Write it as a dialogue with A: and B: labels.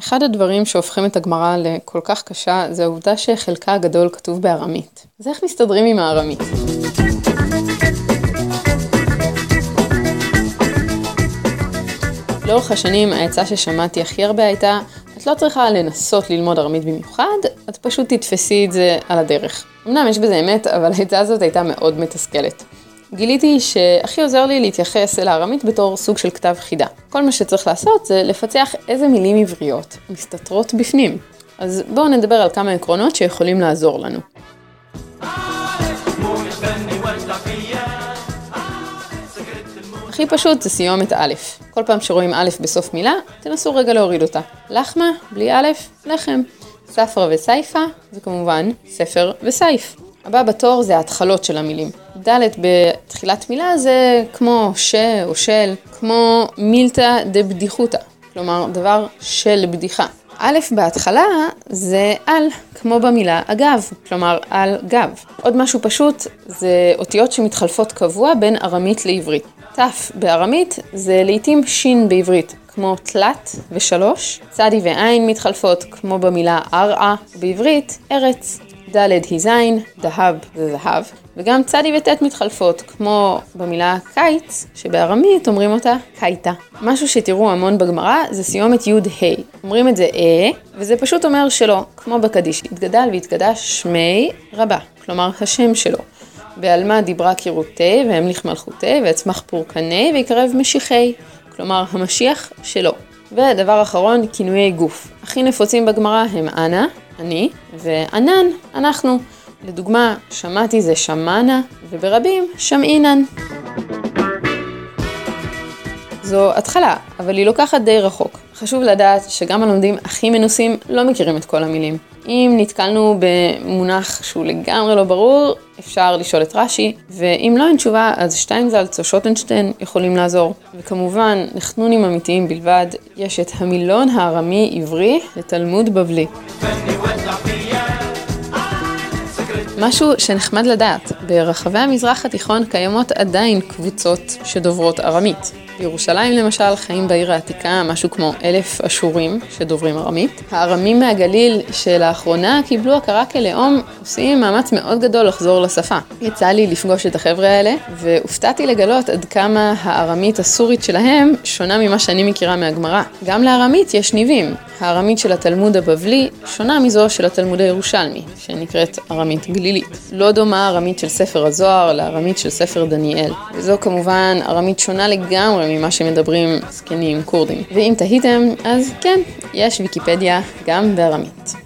A: אחד הדברים שהופכים את הגמרא לכל כך קשה, זה העובדה שחלקה הגדול כתוב בארמית. אז איך מסתדרים עם הארמית? לאורך השנים העצה ששמעתי הכי הרבה הייתה, את לא צריכה לנסות ללמוד ארמית במיוחד, את פשוט תתפסי את זה על הדרך. אמנם יש בזה אמת, אבל העצה הזאת הייתה מאוד מתסכלת. גיליתי שהכי עוזר לי להתייחס אל הארמית בתור סוג של כתב חידה. כל מה שצריך לעשות זה לפצח איזה מילים עבריות מסתתרות בפנים. אז בואו נדבר על כמה עקרונות שיכולים לעזור לנו. הכי פשוט זה סיומת א'. כל פעם שרואים א' בסוף מילה, תנסו רגע להוריד אותה. לחמה, בלי א', לחם. ספרא וסייפה, וכמובן ספר וסייף. הבא בתור זה ההתחלות של המילים. ד' בתחילת מילה זה כמו ש או של, כמו מילתא דבדיחותא, כלומר דבר של בדיחה. א' בהתחלה זה על, כמו במילה אגב, כלומר על גב. עוד משהו פשוט זה אותיות שמתחלפות קבוע בין ארמית לעברית. ת' בארמית זה לעיתים שין בעברית, כמו תלת ושלוש. צדי ועין מתחלפות, כמו במילה ארעה, בעברית ארץ. ד' היא זין, דהב זה זהב, וגם צדי וט' מתחלפות, כמו במילה קיץ, שבארמית אומרים אותה קייטה. משהו שתראו המון בגמרא זה סיומת י' ה'. אומרים את זה אה, וזה פשוט אומר שלא, כמו בקדיש, התגדל והתקדש שמי רבה, כלומר השם שלו. בעלמא דיברה קירותי והמליך מלכותי ואצמח פורקני ויקרב משיחי, כלומר המשיח שלו. ודבר אחרון, כינויי גוף. הכי נפוצים בגמרא הם אנא, אני, וענן, אנחנו. לדוגמה, שמעתי זה שמענה, וברבים שמעינן. זו התחלה, אבל היא לוקחת די רחוק. חשוב לדעת שגם הלומדים הכי מנוסים לא מכירים את כל המילים. אם נתקלנו במונח שהוא לגמרי לא ברור, אפשר לשאול את רש"י, ואם לא אין תשובה, אז שטיינזלץ או שוטנשטיין יכולים לעזור. וכמובן, לחנונים אמיתיים בלבד, יש את המילון הארמי-עברי לתלמוד בבלי. משהו שנחמד לדעת, ברחבי המזרח התיכון קיימות עדיין קבוצות שדוברות ארמית. בירושלים למשל חיים בעיר העתיקה משהו כמו אלף אשורים שדוברים ארמית. הארמים מהגליל שלאחרונה קיבלו הכרה כלאום עושים מאמץ מאוד גדול לחזור לשפה. יצא לי לפגוש את החבר'ה האלה והופתעתי לגלות עד כמה הארמית הסורית שלהם שונה ממה שאני מכירה מהגמרא. גם לארמית יש ניבים. הארמית של התלמוד הבבלי שונה מזו של התלמוד הירושלמי, שנקראת ארמית גלילית. לא דומה ארמית של ספר הזוהר לארמית של ספר דניאל. וזו כמובן ארמית שונה לגמרי ממה שמדברים זקנים כורדים. ואם תהיתם, אז כן, יש ויקיפדיה גם בארמית.